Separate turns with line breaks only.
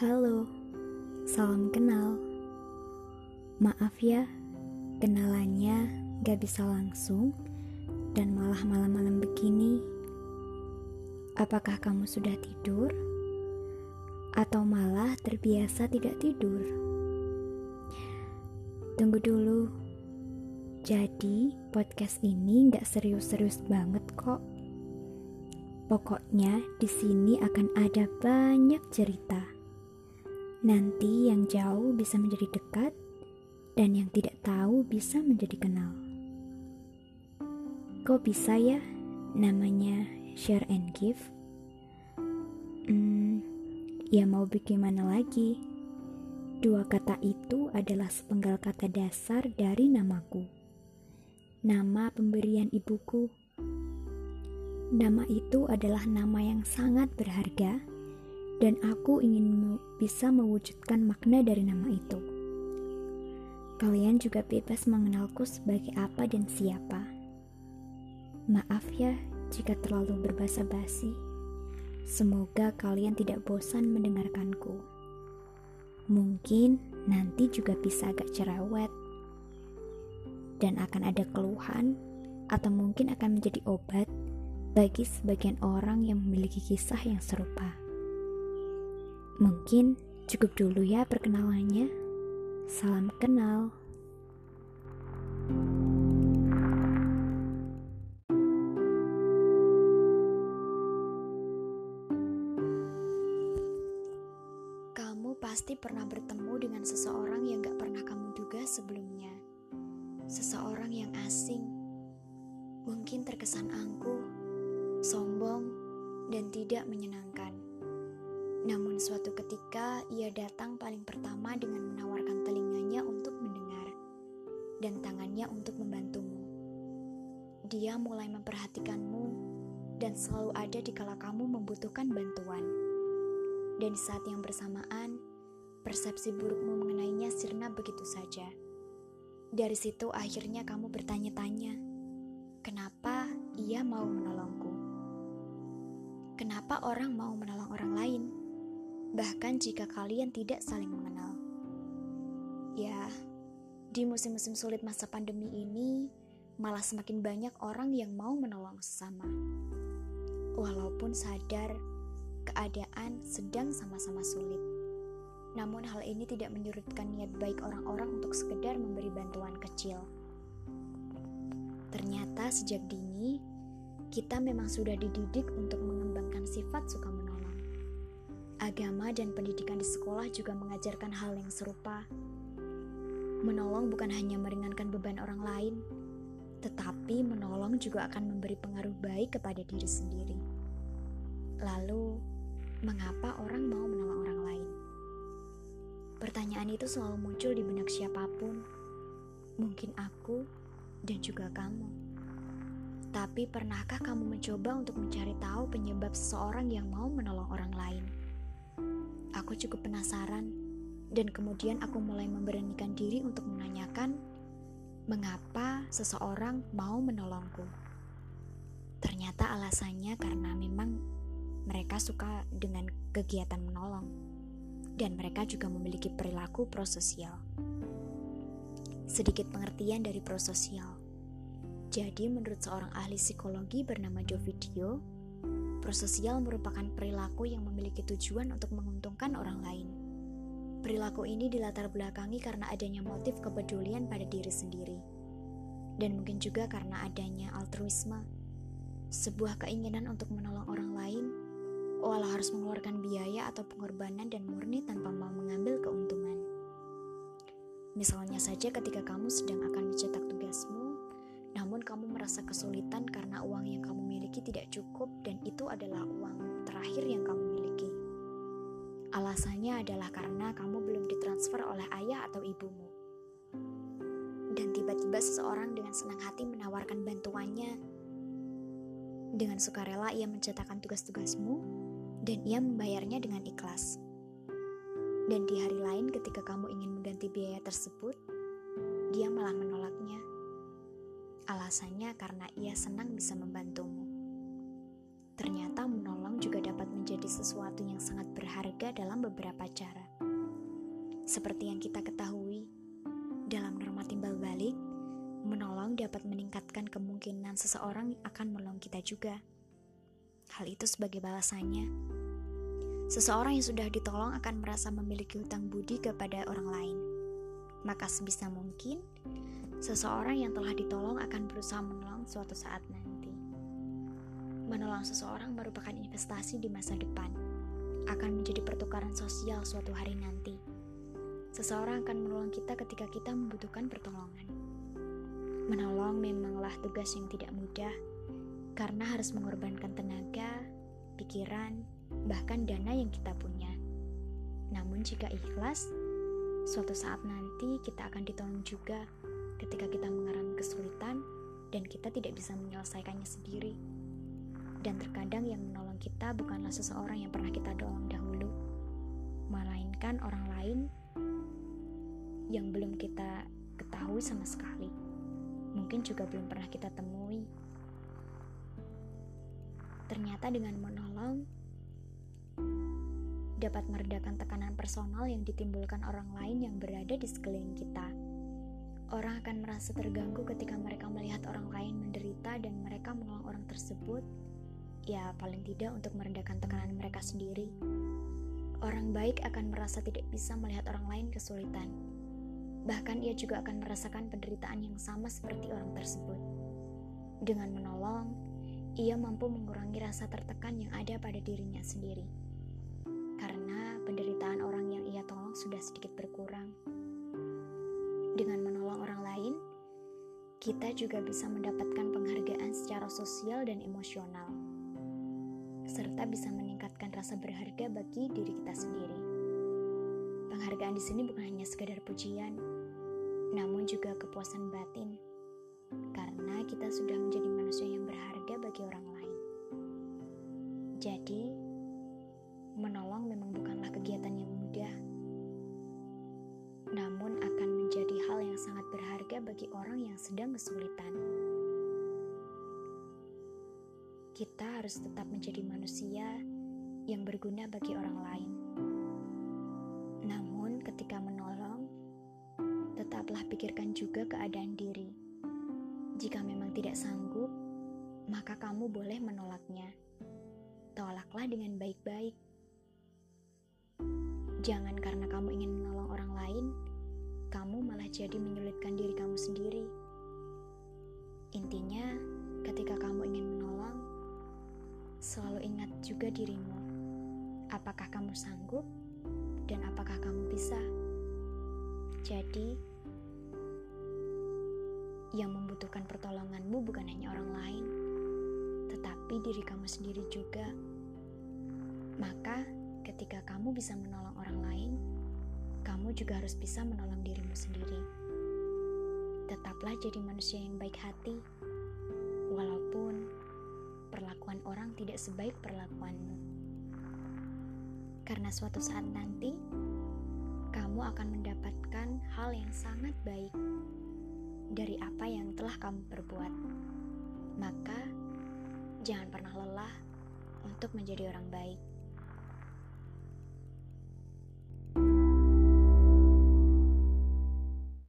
Halo, salam kenal. Maaf ya, kenalannya gak bisa langsung dan malah malam-malam begini. Apakah kamu sudah tidur? Atau malah terbiasa tidak tidur? Tunggu dulu. Jadi, podcast ini gak serius-serius banget kok. Pokoknya di sini akan ada banyak cerita Nanti yang jauh bisa menjadi dekat, dan yang tidak tahu bisa menjadi kenal. Kok bisa ya namanya share and give? Hmm, ya mau bagaimana lagi? Dua kata itu adalah sepenggal kata dasar dari namaku. Nama pemberian ibuku. Nama itu adalah nama yang sangat berharga dan aku ingin bisa mewujudkan makna dari nama itu. Kalian juga bebas mengenalku sebagai apa dan siapa. Maaf ya jika terlalu berbahasa basi. Semoga kalian tidak bosan mendengarkanku. Mungkin nanti juga bisa agak cerewet dan akan ada keluhan atau mungkin akan menjadi obat bagi sebagian orang yang memiliki kisah yang serupa. Mungkin cukup dulu ya perkenalannya. Salam kenal.
Kamu pasti pernah bertemu dengan seseorang yang gak pernah kamu duga sebelumnya. Seseorang yang asing, mungkin terkesan angkuh, sombong, dan tidak menyenangkan. Namun suatu ketika ia datang paling pertama dengan menawarkan telinganya untuk mendengar dan tangannya untuk membantumu. Dia mulai memperhatikanmu dan selalu ada di kala kamu membutuhkan bantuan. Dan saat yang bersamaan, persepsi burukmu mengenainya sirna begitu saja. Dari situ akhirnya kamu bertanya-tanya, kenapa ia mau menolongku? Kenapa orang mau menolong orang lain? Bahkan jika kalian tidak saling mengenal. Ya, di musim-musim sulit masa pandemi ini, malah semakin banyak orang yang mau menolong sesama. Walaupun sadar keadaan sedang sama-sama sulit. Namun hal ini tidak menyurutkan niat baik orang-orang untuk sekedar memberi bantuan kecil. Ternyata sejak dini, kita memang sudah dididik untuk mengembangkan sifat suka menolong Agama dan pendidikan di sekolah juga mengajarkan hal yang serupa. Menolong bukan hanya meringankan beban orang lain, tetapi menolong juga akan memberi pengaruh baik kepada diri sendiri. Lalu, mengapa orang mau menolong orang lain? Pertanyaan itu selalu muncul di benak siapa pun, mungkin aku dan juga kamu. Tapi pernahkah kamu mencoba untuk mencari tahu penyebab seseorang yang mau menolong orang lain? Aku cukup penasaran, dan kemudian aku mulai memberanikan diri untuk menanyakan mengapa seseorang mau menolongku. Ternyata alasannya karena memang mereka suka dengan kegiatan menolong, dan mereka juga memiliki perilaku prososial. Sedikit pengertian dari prososial. Jadi, menurut seorang ahli psikologi bernama Jovidio, Prososial merupakan perilaku yang memiliki tujuan untuk menguntungkan orang lain. Perilaku ini dilatar belakangi karena adanya motif kepedulian pada diri sendiri. Dan mungkin juga karena adanya altruisme, sebuah keinginan untuk menolong orang lain, walau harus mengeluarkan biaya atau pengorbanan dan murni tanpa mau mengambil keuntungan. Misalnya saja ketika kamu sedang akan mencetak tugasmu, namun kamu merasa kesulitan karena uang yang miliki tidak cukup dan itu adalah uang terakhir yang kamu miliki. Alasannya adalah karena kamu belum ditransfer oleh ayah atau ibumu. Dan tiba-tiba seseorang dengan senang hati menawarkan bantuannya. Dengan sukarela ia mencetakkan tugas-tugasmu dan ia membayarnya dengan ikhlas. Dan di hari lain ketika kamu ingin mengganti biaya tersebut, dia malah menolaknya Alasannya karena ia senang bisa membantumu. Berharga dalam beberapa cara. Seperti yang kita ketahui, dalam norma timbal balik, menolong dapat meningkatkan kemungkinan seseorang akan menolong kita juga. Hal itu sebagai balasannya. Seseorang yang sudah ditolong akan merasa memiliki hutang budi kepada orang lain. Maka sebisa mungkin, seseorang yang telah ditolong akan berusaha menolong suatu saat nanti. Menolong seseorang merupakan investasi di masa depan, akan menjadi pertukaran sosial suatu hari nanti. Seseorang akan menolong kita ketika kita membutuhkan pertolongan. Menolong memanglah tugas yang tidak mudah, karena harus mengorbankan tenaga, pikiran, bahkan dana yang kita punya. Namun, jika ikhlas, suatu saat nanti kita akan ditolong juga ketika kita mengalami kesulitan dan kita tidak bisa menyelesaikannya sendiri. Dan terkadang yang menolong kita bukanlah seseorang yang pernah kita tolong dahulu, melainkan orang lain yang belum kita ketahui sama sekali. Mungkin juga belum pernah kita temui. Ternyata dengan menolong dapat meredakan tekanan personal yang ditimbulkan orang lain yang berada di sekeliling kita. Orang akan merasa terganggu ketika mereka melihat orang lain menderita dan mereka menolong orang tersebut, ya paling tidak untuk meredakan tekanan mereka sendiri. Orang baik akan merasa tidak bisa melihat orang lain kesulitan. Bahkan ia juga akan merasakan penderitaan yang sama seperti orang tersebut. Dengan menolong, ia mampu mengurangi rasa tertekan yang ada pada dirinya sendiri. Karena penderitaan orang yang ia tolong sudah sedikit berkurang. Dengan menolong orang lain, kita juga bisa mendapatkan penghargaan secara sosial dan emosional, serta bisa meningkatkan rasa berharga bagi diri kita sendiri. Penghargaan di sini bukan hanya sekedar pujian, namun juga kepuasan batin, karena kita sudah menjadi manusia yang berharga bagi orang lain. Jadi, Kita harus tetap menjadi manusia yang berguna bagi orang lain. Namun, ketika menolong, tetaplah pikirkan juga keadaan diri. Jika memang tidak sanggup, maka kamu boleh menolaknya. Tolaklah dengan baik-baik. Jangan karena kamu ingin menolong orang lain, kamu malah jadi menyulitkan diri kamu sendiri. Intinya, ketika kamu ingin selalu ingat juga dirimu. Apakah kamu sanggup dan apakah kamu bisa? Jadi, yang membutuhkan pertolonganmu bukan hanya orang lain, tetapi diri kamu sendiri juga. Maka, ketika kamu bisa menolong orang lain, kamu juga harus bisa menolong dirimu sendiri. Tetaplah jadi manusia yang baik hati, perlakuan orang tidak sebaik perlakuanmu. Karena suatu saat nanti, kamu akan mendapatkan hal yang sangat baik dari apa yang telah kamu perbuat. Maka, jangan pernah lelah untuk menjadi orang baik.